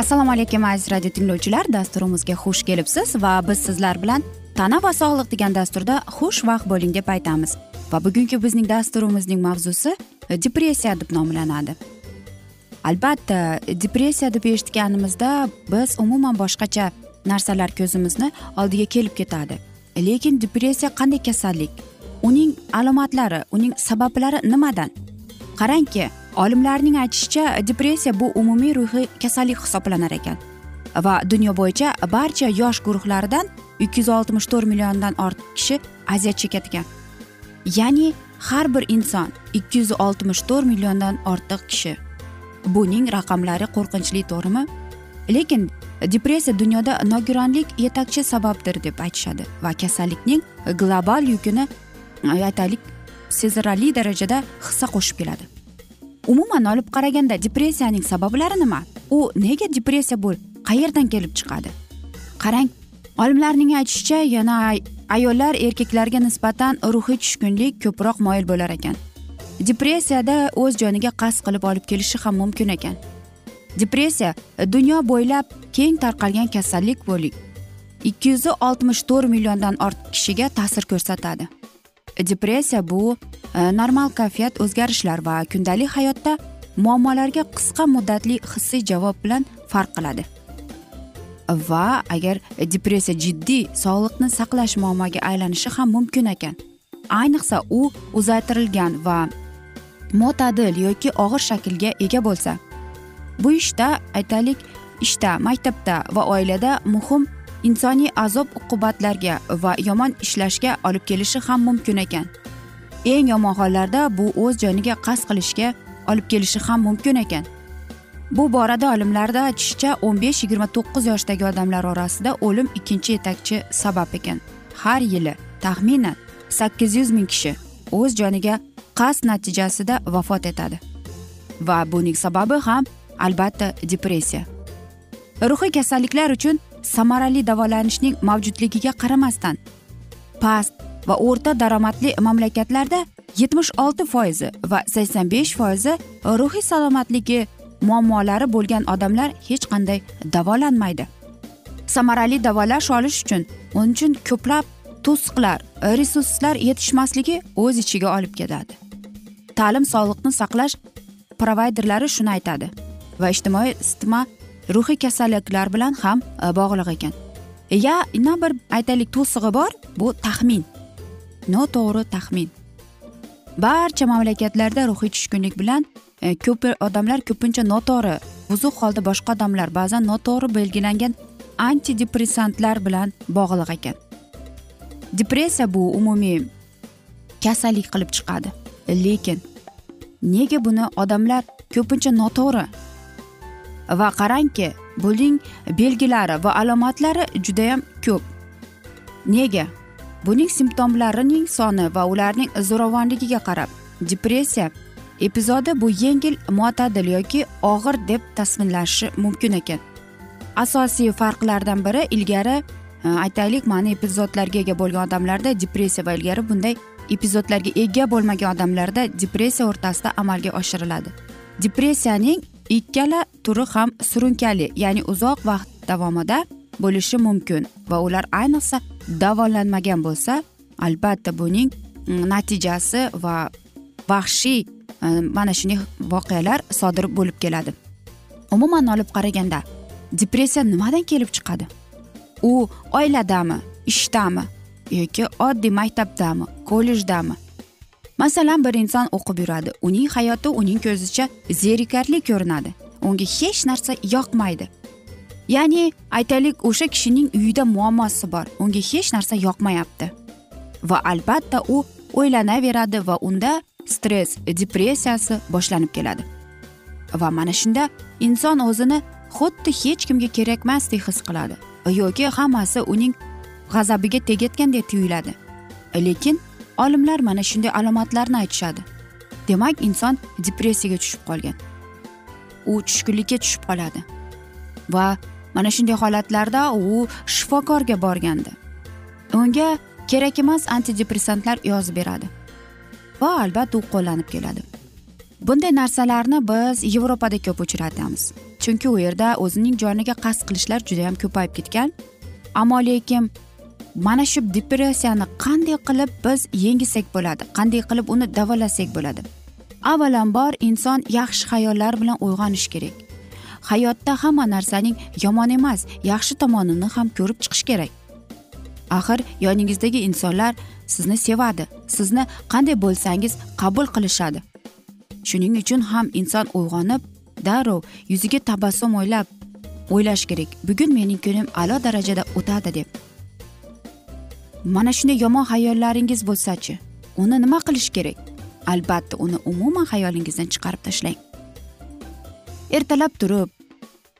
assalomu alaykum aziz radio tinglovchilar. Dasturimizga xush kelibsiz va biz sizlar bilan tana va sog'liq degan dasturda xushvaqt bo'ling deb aytamiz. Va bugungi bizning dasturimizning mavzusi e, depressiya deb nomlanadi. Albatta e, depressiya deb eshitganimizda biz umuman boshqacha narsalar ko'zimizni oldiga kelib ketadi. Lekin depressiya qanday kasallik? Uning alomatlari uning sabablari nimadan? Qarangki olimlarning aytishicha depressiya bu umumiy ruhiy kasallik hisoblanar ekan va dunyo bo'yicha barcha yosh guruhlaridan ikki yuz oltmish to'rt milliondan ortiq kishi aziyat chekadigan ya'ni har bir inson ikki yuz oltmish to'rt milliondan ortiq kishi. Buning raqamlari qo'rqinchli to'g'rimi? Lekin depressiya dunyoda nogironlik yetakchi sababdir deb aytishadi va kasallikning global yukini aytaylik sezilarli darajada hissa qo'shib keladi. Umuman olib qaraganda depressiyaning sabablari nima u nega depressiya bu qayerdan kelib chiqadi? Qarang olimlarning aytishicha yana ayollar erkaklarga nisbatan ruhiy tushkunlik ko'proq moyil bo'lar ekan. Depressiyada o'z joniga qasd qilib olib kelishi ham mumkin ekan. Depressiya e, dunyo bo'ylab keng tarqalgan kasallik bo'lib ikki yuz oltmish to'rt milliondan ortiq kishiga ta'sir ko'rsatadi. Depressiya bu e, normal kayfiyat o'zgarishlar va kundalik hayotda muammolarga qisqa muddatli hissiy javob bilan farq qiladi. Va agar depressiya jiddiy sog'liqni saqlash muammoga aylanishi ham mumkin ekan. Ayniqsa u uzaytirilgan va mo'tadil yoki og'ir shaklga ega bo'lsa. Bu ishda aytaylik ishda maktabda va oilada muhim insoniy azob uqubatlarga va yomon ishlashga olib kelishi ham mumkin ekan. Eng yomon hollarda bu o'z joniga qasd qilishga olib kelishi ham mumkin ekan. Bu borada olimlarda aytishicha o'n besh yigirma to'qqiz yoshdagi odamlar orasida o'lim ikkinchi yetakchi sabab ekan. Har yili taxminan sakkiz yuz ming kishi o'z joniga qasd natijasida vafot etadi. Va buning sababi ham albatta depressiya. Ruhiy kasalliklar uchun samarali davolanishning mavjudligiga qaramasdan past va o'rta daromadli mamlakatlarda yetmish olti foizi va sakson besh foizi ruhiy salomatligi muammolari bo'lgan odamlar hech qanday davolanmaydi. Samarali davolash olish uchun uning uchun ko'plab to'siqlar resurslar yetishmasligi o'z ichiga olib keladi. Ta'lim sog'liqni saqlash provayderlari shuni aytadi va ijtimoiy isitma ruhiy kasalliklar bilan ham e, bog'liq ekan. Yana bir aytaylik to'sig'i bor bu taxmin. Noto'g'ri taxmin. Barcha mamlakatlarda ruhiy tushkunlik bilan e, ko'p odamlar ko'pincha noto'g'ri buzuq holda boshqa odamlar ba'zan noto'g'ri belgilangan antidepressantlar bilan bog'liq ekan. Depressiya bu umumiy kasallik qilib chiqadi. Lekin nega buni odamlar ko'pincha noto'g'ri va qarangki buning belgilari va alomatlari judayam ko'p. Nega? Buning simptomlarining soni va ularning zo'ravonligiga qarab depressiya epizodi bu yengil mo'tadil yoki og'ir deb tasvirlanishi mumkin ekan. Asosiy farqlardan biri ilgari e, aytaylik mana epizodlarga ega bo'lgan odamlarda depressiya va ilgari bunday epizodlarga ega bo'lmagan odamlarda depressiya o'rtasida amalga oshiriladi. Depressiyaning ikkala turi ham surunkali ya'ni uzoq vaqt davomida bo'lishi mumkin va ular ayniqsa davolanmagan bo'lsa albatta buning mm, natijasi va vahshiy e, mana shunday voqealar sodir bo'lib keladi. Umuman olib qaraganda depressiya nimadan kelib chiqadi? U oiladami ishdami yoki oddiy maktabdami kollejdami? Masalan bir inson o'qib yuradi. Uning hayoti uning ko'zicha zerikarli ko'rinadi. Unga hech narsa yoqmaydi. Ya'ni aytaylik o'sha kishining uyida muammosi bor. Unga hech narsa yoqmayapti. Va albatta u o'ylanaveradi va unda stress depressiyasi boshlanib keladi. Va mana shunda inson o'zini xuddi hech kimga kerakmasdek his qiladi. Yoki hammasi uning g'azabiga tegayotgandek tuyuladi. Lekin olimlar mana shunday alomatlarni aytishadi. Demak inson depressiyaga tushib qolgan. U tushkunlikka tushib qoladi. Va mana shunday holatlarda u shifokorga borganda unga kerak emas antidepressantlar yozib beradi. Va albatta u qo'llanib keladi. Bunday narsalarni biz yevropada ko'p uchratamiz. Chunki u yerda o'zining joniga qasd qilishlar juda yam ko'payib ketgan. Ammo lekin mana shu depressiyani qanday qilib biz yengisak bo'ladi qanday qilib uni davolasak bo'ladi? Avvalambor inson yaxshi xayollar bilan uyg'onishi kerak. Hayotda hamma narsaning yomon emas yaxshi tomonini ham ko'rib chiqish kerak. Axir yoningizdagi insonlar sizni sevadi sizni qanday bo'lsangiz qabul qilishadi. Shuning uchun ham inson uyg'onib darrov yuziga tabassum o'ylab o'ylash kerak. Bugun mening kunim a'lo darajada o'tadi deb mana shunday yomon hayollaringiz bo'lsachi uni nima qilish kerak? Albatta uni umuman xayolingizdan chiqarib tashlang. Ertalab turib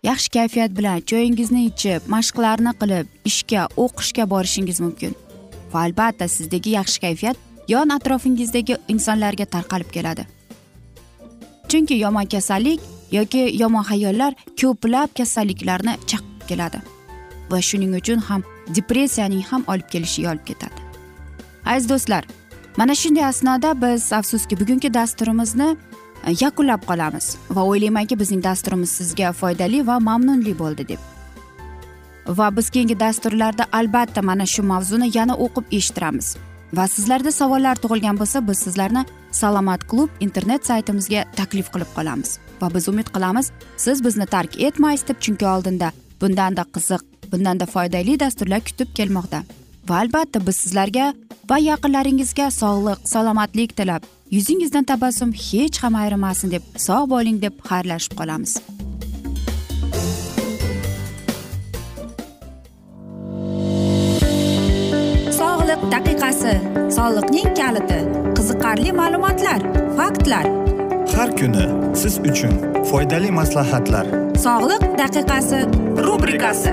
yaxshi kayfiyat bilan choyingizni ichib mashqlarni qilib ishga o'qishga borishingiz mumkin. Va albatta sizdagi yaxshi kayfiyat yon atrofingizdagi insonlarga tarqalib keladi. Chunki yomon kasallik yoki yomon xayollar ko'plab kasalliklarni chaqib keladi. Va shuning uchun ham depressiyaning ham olib kelishiga olib ketadi. Aziz do'stlar mana shunday asnoda biz afsuski bugungi dasturimizni e, yakunlab qolamiz va o'ylaymanki bizning dasturimiz sizga foydali va mamnunli bo'ldi deb. Va biz keyingi dasturlarda albatta mana shu mavzuni yana o'qib eshittiramiz. Va sizlarda savollar tug'ilgan bo'lsa biz sizlarni salomat klub internet saytimizga taklif qilib qolamiz. Va biz umid qilamiz siz bizni tark etmaysiz deb chunki oldinda bundanda qiziq bundanda foydali dasturlar kutib kelmoqda. Va albatta biz sizlarga va yaqinlaringizga sog'lik salomatlik tilab yuzingizdan tabassum hech ham ayrimasin deb sog' bo'ling deb xayrlashib qolamiz. Daqiqasi soliqning kaliti qiziqarli ma'lumotlar faktlar. Har kuni siz uchun foydali maslahatlar. Sog'liq daqiqasi rubrikasi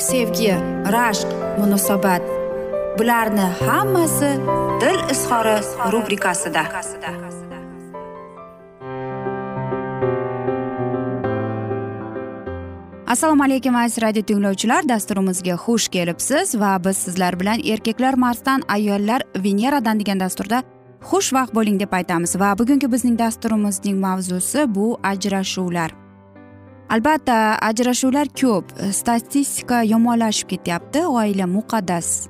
sevgi rashq munosabat. Bularni hammasi dil izhori rubrikasida. Assalomu alaykum aziz radio tinglovchilar. Dasturimizga xush kelibsiz va biz sizlar bilan erkaklar marsdan ayollar veneradan degan dasturda xushvaqt bo'ling deb aytamiz. Va bugungi bizning dasturimizning mavzusi bu ajrashuvlar. Albatta ajrashuvlar ko'p. Statistika yomonlashib ketyapti oila muqaddas.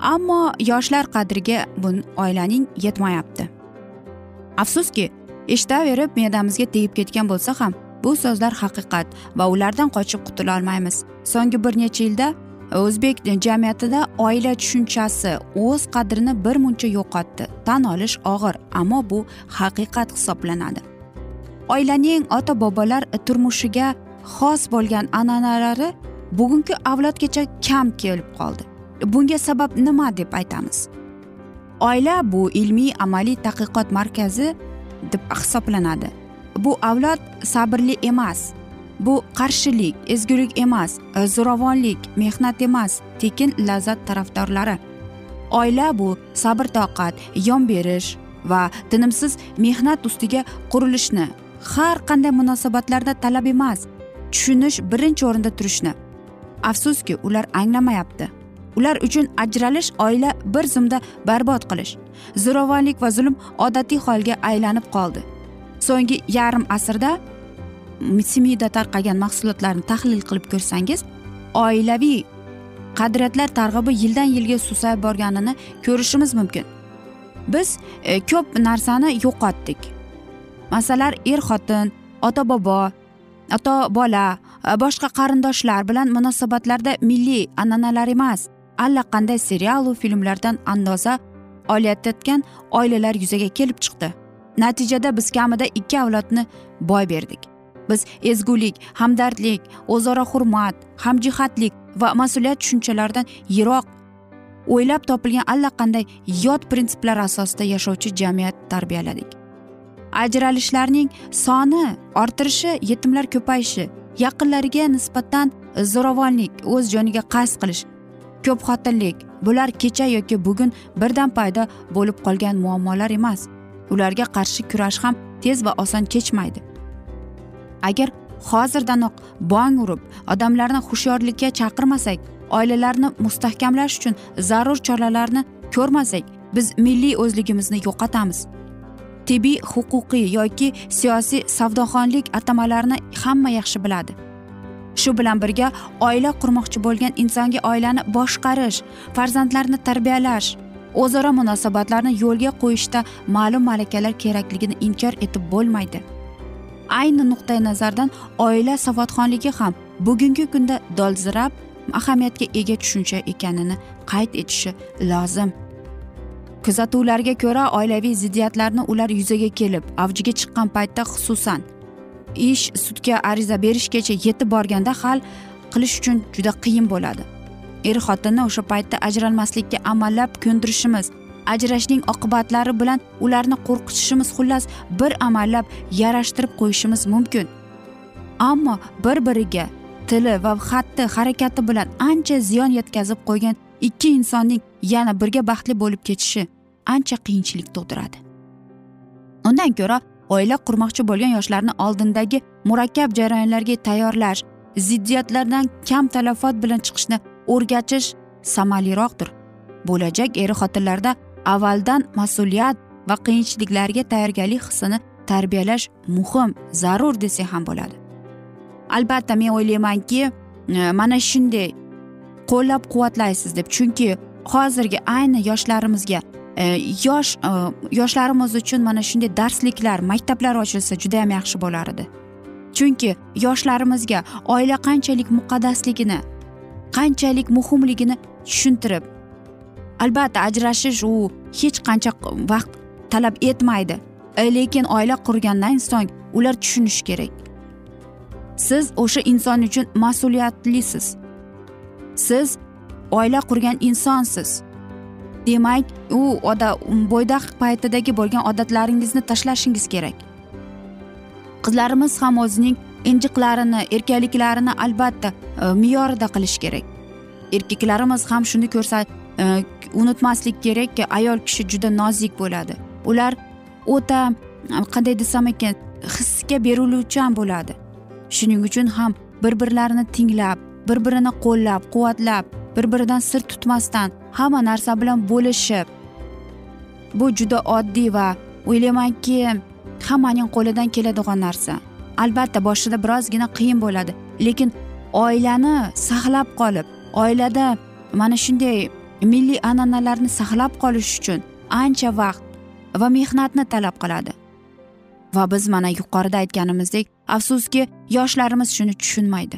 Ammo yoshlar qadriga bu oilaning yetmayapti. Afsuski eshitaverib me'damizga tegib ketgan bo'lsa ham bu so'zlar haqiqat va ulardan qochib qutula olmaymiz so'nggi bir necha yilda o'zbek jamiyatida oila tushunchasi o'z qadrini bir muncha yo'qotdi. Tan olish og'ir ammo bu haqiqat hisoblanadi. Oilaning ota bobolar turmushiga xos bo'lgan an'analari bugungi avlodgacha kam kelib qoldi. Bunga sabab nima deb aytamiz? Oila bu ilmiy amaliy tadqiqot markazi deb hisoblanadi. Bu avlod sabrli emas bu qarshilik ezgulik emas zo'ravonlik mehnat emas tekin lazzat tarafdorlari. Oila bu sabr toqat yon berish va tinimsiz mehnat ustiga qurilishni har qanday munosabatlarda talab emas tushunish birinchi o'rinda turishni. Afsuski ular anglamayapti. Ular uchun ajralish oila bir zumda barbod qilish zo'ravonlik va zulm odatiy holga aylanib qoldi. So'nggi yarim asrda simida tarqagan mahsulotlarni tahlil qilib ko'rsangiz oilaviy qadriyatlar targ'ibi yildan yilga susayib borganini ko'rishimiz mumkin. Biz e, ko'p narsani yo'qotdik. Masalan er xotin ota bobo ota bola boshqa qarindoshlar bilan munosabatlarda milliy an'analar emas. Allaqanday serialu filmlardan andoza olayotgan oilalar yuzaga kelib chiqdi. Natijada biz kamida ikki avlodni boy berdik. Biz ezgulik hamdardlik o'zaro hurmat hamjihatlik va mas'uliyat tushunchalaridan yiroq o'ylab topilgan allaqanday yot prinsiplar asosida yashovchi jamiyat tarbiyaladik. Ajralishlarning soni orttirishi yetimlar ko'payishi yaqinlariga nisbatan zo'ravonlik o'z joniga qasd qilish ko'p xotinlik bular kecha yoki bugun birdan paydo bo'lib qolgan muammolar emas. Ularga qarshi kurash ham tez va oson kechmaydi. Agar hozirdanoq bong urib odamlarni hushyorlikka chaqirmasak oilalarni mustahkamlash uchun zarur choralarni ko'rmasak biz milliy o'zligimizni yo'qotamiz. Tibbiy huquqiy yoki siyosiy savdoxonlik atamalarini hamma yaxshi biladi. Shu bilan birga oila qurmoqchi bo'lgan insonga oilani boshqarish farzandlarni tarbiyalash o'zaro munosabatlarni yo'lga qo'yishda ma'lum malakalar kerakligini inkor etib bo'lmaydi. Ayni nuqtai nazardan oila savodxonligi ham bugungi kunda dolzarb ahamiyatga ega tushuncha ekanini qayd etishi lozim. Kuzatuvlarga ko'ra oilaviy ziddiyatlarni ular yuzaga kelib avjiga chiqqan paytda xususan ish sudga ariza berishgacha yetib borganda hal qilish uchun juda qiyin bo'ladi. Er xotinni o'sha paytda ajralmaslikka amallab ko'ndirishimiz ajrashning oqibatlari bilan ularni qo'rqitishimiz xullas bir amallab yarashtirib qo'yishimiz mumkin. Ammo bir biriga tili va xatti harakati bilan ancha ziyon yetkazib qo'ygan ikki insonning yana birga baxtli bo'lib ketishi ancha qiyinchilik tug'diradi. Undan ko'ra oila qurmoqchi bo'lgan yoshlarni oldindagi murakkab jarayonlarga tayyorlash ziddiyatlardan kam talafot bilan chiqishni o'rgatish samaraliroqdir bo'lajak er xotinlarda avvaldan mas'uliyat va qiyinchiliklarga tayyorgarlik hissini tarbiyalash muhim zarur desak ham bo'ladi. Albatta men o'ylaymanki e, mana shunday qo'llab quvvatlaysiz deb chunki hozirgi ayni yoshlarimizga Э, yosh э, yoshlarimiz uchun mana shunday darsliklar maktablar ochilsa juda yam yaxshi bo'lar edi. Chunki yoshlarimizga oila qanchalik muqaddasligini qanchalik muhimligini tushuntirib albatta ajrashish u hech qancha vaqt talab etmaydi. E, lekin oila qurgandan so'ng ular tushunishi kerak. Siz o'sha inson uchun mas'uliyatlisiz. Siz oila qurgan insonsiz. Demak u oda um, bo'ydoq paytidagi bo'lgan odatlaringizni tashlashingiz kerak. Qizlarimiz ham o'zining injiqlarini erkaliklarini albatta e, me'yorida qilish kerak. Erkaklarimiz ham shuni ko'rsa e, unutmaslik kerakki ayol kishi juda nozik bo'ladi. Ular o'ta e, qanday desam ekan hisga beriluvchan bo'ladi. Shuning uchun ham bir birlarini tinglab bir birini qo'llab quvvatlab bir biridan sir tutmasdan hamma narsa bilan bo'lishib bu juda oddiy va o'ylaymanki hammaning qo'lidan keladigan narsa. Albatta boshida birozgina qiyin bo'ladi lekin oilani saqlab qolib oilada mana shunday milliy an'analarni saqlab qolish uchun ancha vaqt va mehnatni talab qiladi. Va biz mana yuqorida aytganimizdek afsuski yoshlarimiz shuni tushunmaydi.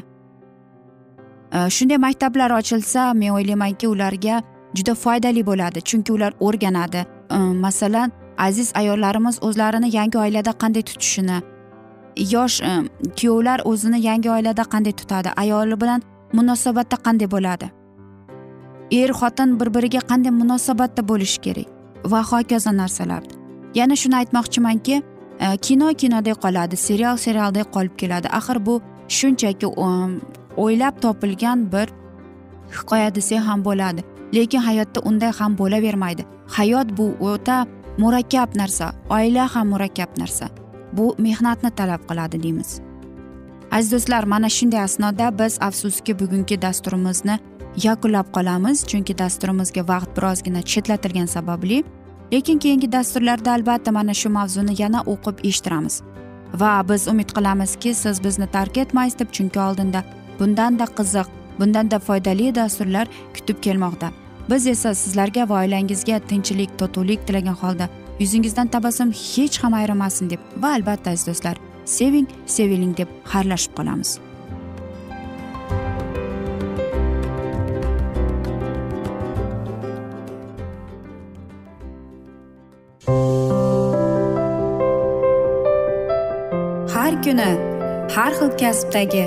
Э, shunday maktablar ochilsa men o'ylaymanki ularga juda foydali bo'ladi chunki ular o'rganadi. Э, masalan aziz ayollarimiz o'zlarini yangi oilada qanday tutishini yosh э, kuyovlar o'zini yangi oilada qanday tutadi ayoli bilan munosabatda qanday bo'ladi? Er xotin bir biriga qanday munosabatda bo'lishi kerak va hokazo narsalar. Yana shuni aytmoqchimanki kino kinodek qoladi serial serialdek qolib keladi. Axir bu shunchaki o'ylab topilgan bir hikoya desak ham bo'ladi. Lekin hayotda unday ham bo'lavermaydi. Hayot bu o'ta murakkab narsa oila ham murakkab narsa. Bu mehnatni talab qiladi deymiz. Aziz do'stlar mana shunday asnoda biz afsuski bugungi dasturimizni yakunlab qolamiz chunki dasturimizga vaqt birozgina chetlatilgani sababli. Lekin keyingi dasturlarda albatta mana shu mavzuni yana o'qib eshittiramiz. Va biz umid qilamizki siz bizni tark etmaysiz deb chunki oldinda bundanda qiziq bundanda foydali dasturlar kutib kelmoqda. Biz esa sizlarga va oilangizga tinchlik totuvlik tilagan holda yuzingizdan tabassum hech ham ayrimasin deb va albatta aziz do'stlar seving seviling deb xayrlashib qolamiz. Har kuni har xil kasbdagi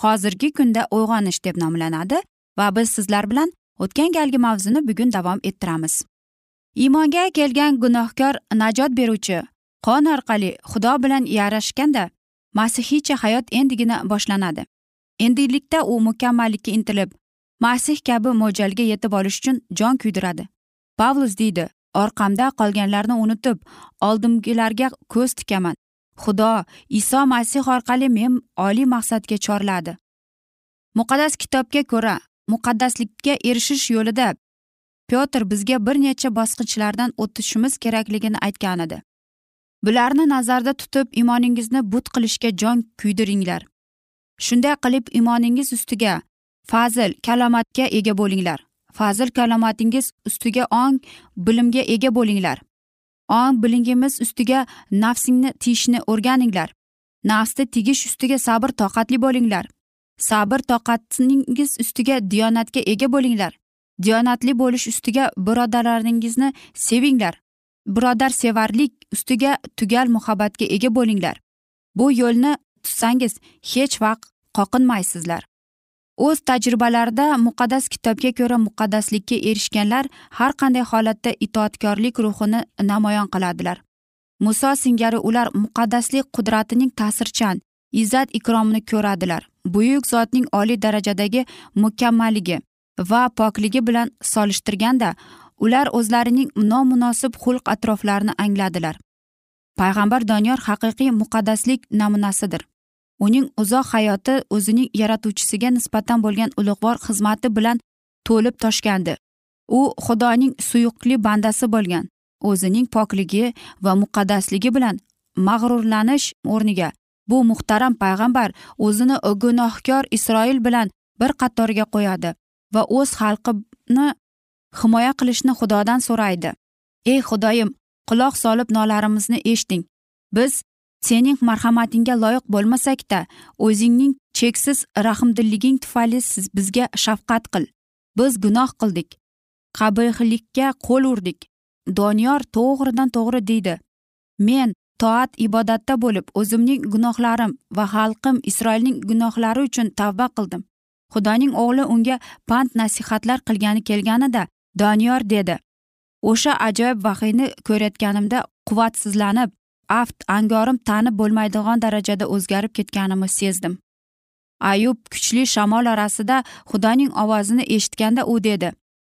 hozirgi kunda uyg'onish deb nomlanadi va biz sizlar bilan o'tgan galgi mavzuni bugun davom ettiramiz. Iymonga kelgan gunohkor najot beruvchi qon orqali xudo bilan yarashganda masihiycha hayot endigina boshlanadi. Endilikda u mukammallikka intilib masih kabi mo'ljalga yetib olish uchun jon kuydiradi. Pavlus deydi orqamda qolganlarni unutib oldimgilarga ko'z tikaman. Xudo iso masih orqali men oliy maqsadga chorladi muqaddas kitobga ko'ra muqaddaslikka erishish yo'lida pyotr bizga bir necha bosqichlardan o'tishimiz kerakligini aytgan edi. Bularni nazarda tutib iymoningizni but qilishga jon kuydiringlar. Shunday qilib iymoningiz ustiga fazil kalomatga ega bo'linglar. Fazil kalomatingiz ustiga ong bilimga ega bo'linglar. Ong bilingimiz ustiga nafsingni tiyishni o'rganinglar. Nafsni tegish ustiga sabr toqatli bo'linglar. Sabr toqatingiz ustiga diyonatga ega bo'linglar. Diyonatli bo'lish ustiga birodarlaringizni sevinglar. Birodarsevarlik ustiga tugal muhabbatga ega bo'linglar. Bu yo'lni tutsangiz hech vaqt qoqinmaysizlar. O'z tajribalarida muqaddas kitobga ko'ra muqaddaslikka erishganlar har qanday holatda itoatkorlik ruhini namoyon qiladilar. Muso singari ular muqaddaslik qudratining ta'sirchan izzat ikromini ko'radilar. Buyuk zotning oliy darajadagi mukammalligi va pokligi bilan solishtirganda ular o'zlarining nomunosib xulq atroflarini angladilar. Payg'ambar doniyor haqiqiy muqaddaslik namunasidir. Uning uzoq hayoti o'zining yaratuvchisiga nisbatan bo'lgan ulug'vor xizmati bilan to'lib toshgandi. U xudoning suyuqli bandasi bo'lgan o'zining pokligi va muqaddasligi bilan mag'rurlanish o'rniga. Bu muhtaram payg'ambar o'zini gunohkor isroil bilan bir qatorga qo'yadi va o'z xalqini himoya qilishni xudodan so'raydi. Ey xudoyim quloq solib nolarimizni eshiting. Biz sening marhamatingga loyiq bo'lmasakda o'zingning cheksiz rahmdilliging tufayli siz bizga shafqat qil. Biz gunoh qildik. Qabihlikka qo'l urdik. Doniyor to'g'ridan to'g'ri deydi. Men toat ibodatda bo'lib o'zimning gunohlarim va xalqim isroilning gunohlari uchun tavba qildim. Xudoning o'g'li unga pand nasihatlar qilgani kelganida doniyor dedi. O'sha ajoyib vahiyni ko'rayotganimda quvvatsizlanib aft angorim tanib bo'lmaydigan darajada o'zgarib ketganimni sezdim. Ayub kuchli shamol orasida xudoning ovozini eshitganda u dedi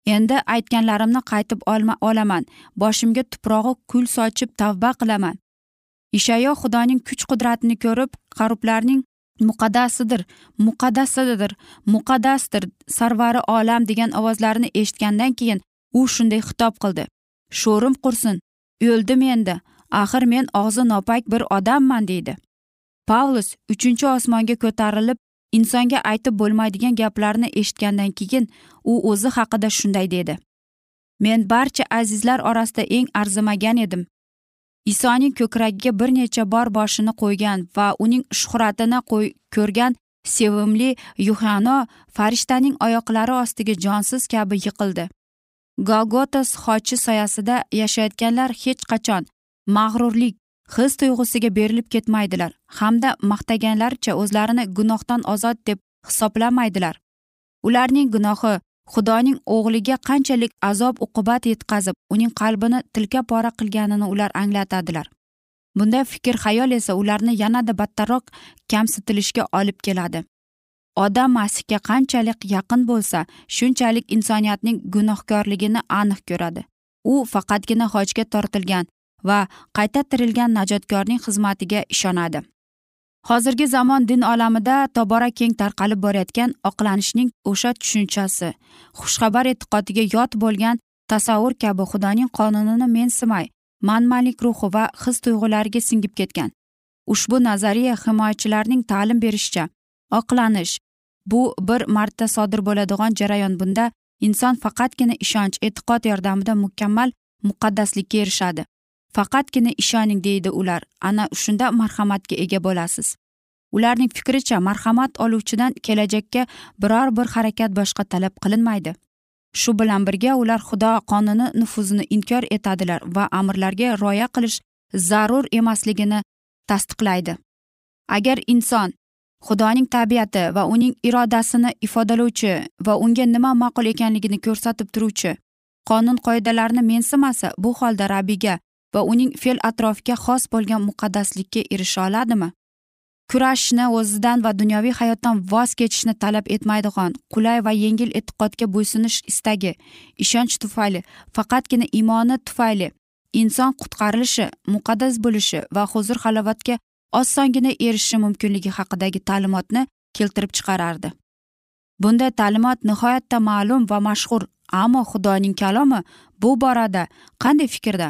endi aytganlarimni qaytib olma olaman. Boshimga tuprog'i kul sochib tavba qilaman. Ishayo xudoning kuch qudratini ko'rib qarublarning muqaddasidir muqaddasidir muqaddasdir sarvari olam degan ovozlarini eshitgandan keyin u shunday xitob qildi sho'rim qursin o'ldim endi. Axir men og'zi nopak bir odamman deydi. Pavlus uchinchi osmonga ko'tarilib insonga aytib bo'lmaydigan gaplarni eshitgandan keyin u o'zi haqida shunday dedi. Men barcha azizlar orasida eng arzimagan edim. Isoning ko'kragiga bir necha bor boshini qo'ygan va uning shuhratini ko'rgan sevimli yuhano farishtaning oyoqlari ostiga jonsiz kabi yiqildi. Golgota xochi soyasida yashayotganlar hech qachon mag'rurlik his tuyg'usiga berilib ketmaydilar hamda maqtaganlaricha o'zlarini gunohdan ozod deb hisoblamaydilar. Ularning gunohi xudoning o'g'liga qanchalik azob uqubat yetkazib uning qalbini tilka pora qilganini ular anglatadilar. Bunday fikr xayol esa ularni yanada battarroq kamsitilishga olib keladi. Odam masihga qanchalik yaqin bo'lsa shunchalik insoniyatning gunohkorligini aniq ko'radi. U faqatgina hojga tortilgan va qayta tirilgan najotkorning xizmatiga ishonadi. Hozirgi zamon din olamida tobora keng tarqalib borayotgan oqlanishning o'sha tushunchasi xushxabar e'tiqodiga yot bo'lgan tasavvur kabi xudoning qonunini mensimay manmanlik ruhi va his tuyg'ulariga singib ketgan. Ushbu nazariya himoyachilarning ta'lim berishicha oqlanish bu bir marta sodir bo'ladigan jarayon bunda inson faqatgina ishonch e'tiqod yordamida mukammal muqaddaslikka erishadi. Faqatgina ishoning deydi ular. Ana shunda marhamatga ega bo'lasiz. Ularning fikricha marhamat oluvchidan kelajakka biror bir harakat boshqa talab qilinmaydi. Shu bilan birga ular xudo qonuni nufuzini inkor etadilar va amrlarga rioya qilish zarur emasligini tasdiqlaydi. Agar inson xudoning tabiati va uning irodasini ifodalovchi va unga nima ma'qul ekanligini ko'rsatib turuvchi qonun qoidalarni mensimasa bu holda rabbiga va uning fe'l atrofiga xos bo'lgan muqaddaslikka erisha oladimi? Kurashni o'zidan va dunyoviy hayotdan voz kechishni talab etmaydigan qulay va yengil e'tiqodga bo'ysunish istagi ishonch tufayli faqatgina iymoni tufayli inson qutqarilishi muqaddas bo'lishi va huzur halovatga osongina erishishi mumkinligi haqidagi ta'limotni keltirib chiqarardi. Bunday ta'limot nihoyatda ma'lum va mashhur ammo xudoning kalomi bu borada qanday fikrda?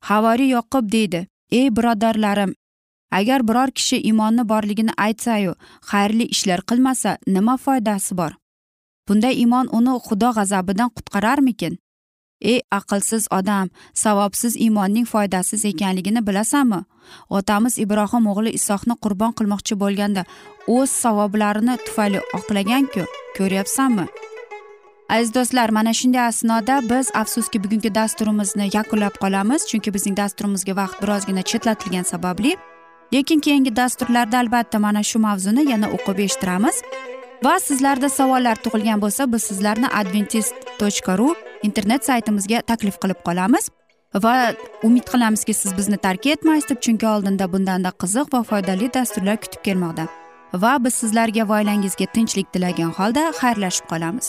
Havoriy yoqub deydi ey birodarlarim agar biror kishi iymoni borligini aytsayu xayrli ishlar qilmasa nima foydasi bor? Bunday iymon uni xudo g'azabidan qutqararmikin? Ey aqlsiz odam savobsiz iymonning foydasiz ekanligini bilasanmi? Otamiz ibrohim o'g'li isohni qurbon qilmoqchi bo'lganda o'z savoblarini tufayli oqlaganku ko'ryapsanmi? Aziz do'stlar mana shunday asnoda biz afsuski bugungi dasturimizni yakunlab qolamiz chunki bizning dasturimizga vaqt birozgina chetlatilgani sababli. Lekin keyingi dasturlarda albatta mana shu mavzuni yana o'qib eshittiramiz. Va sizlarda savollar tug'ilgan bo'lsa biz sizlarni adventist tochka ru internet saytimizga taklif qilib qolamiz. Va umid qilamizki siz bizni tark etmaysiz deb chunki oldinda bundanda qiziq va foydali dasturlar kutib kelmoqda. Va biz sizlarga va oilangizga tinchlik tilagan holda xayrlashib qolamiz.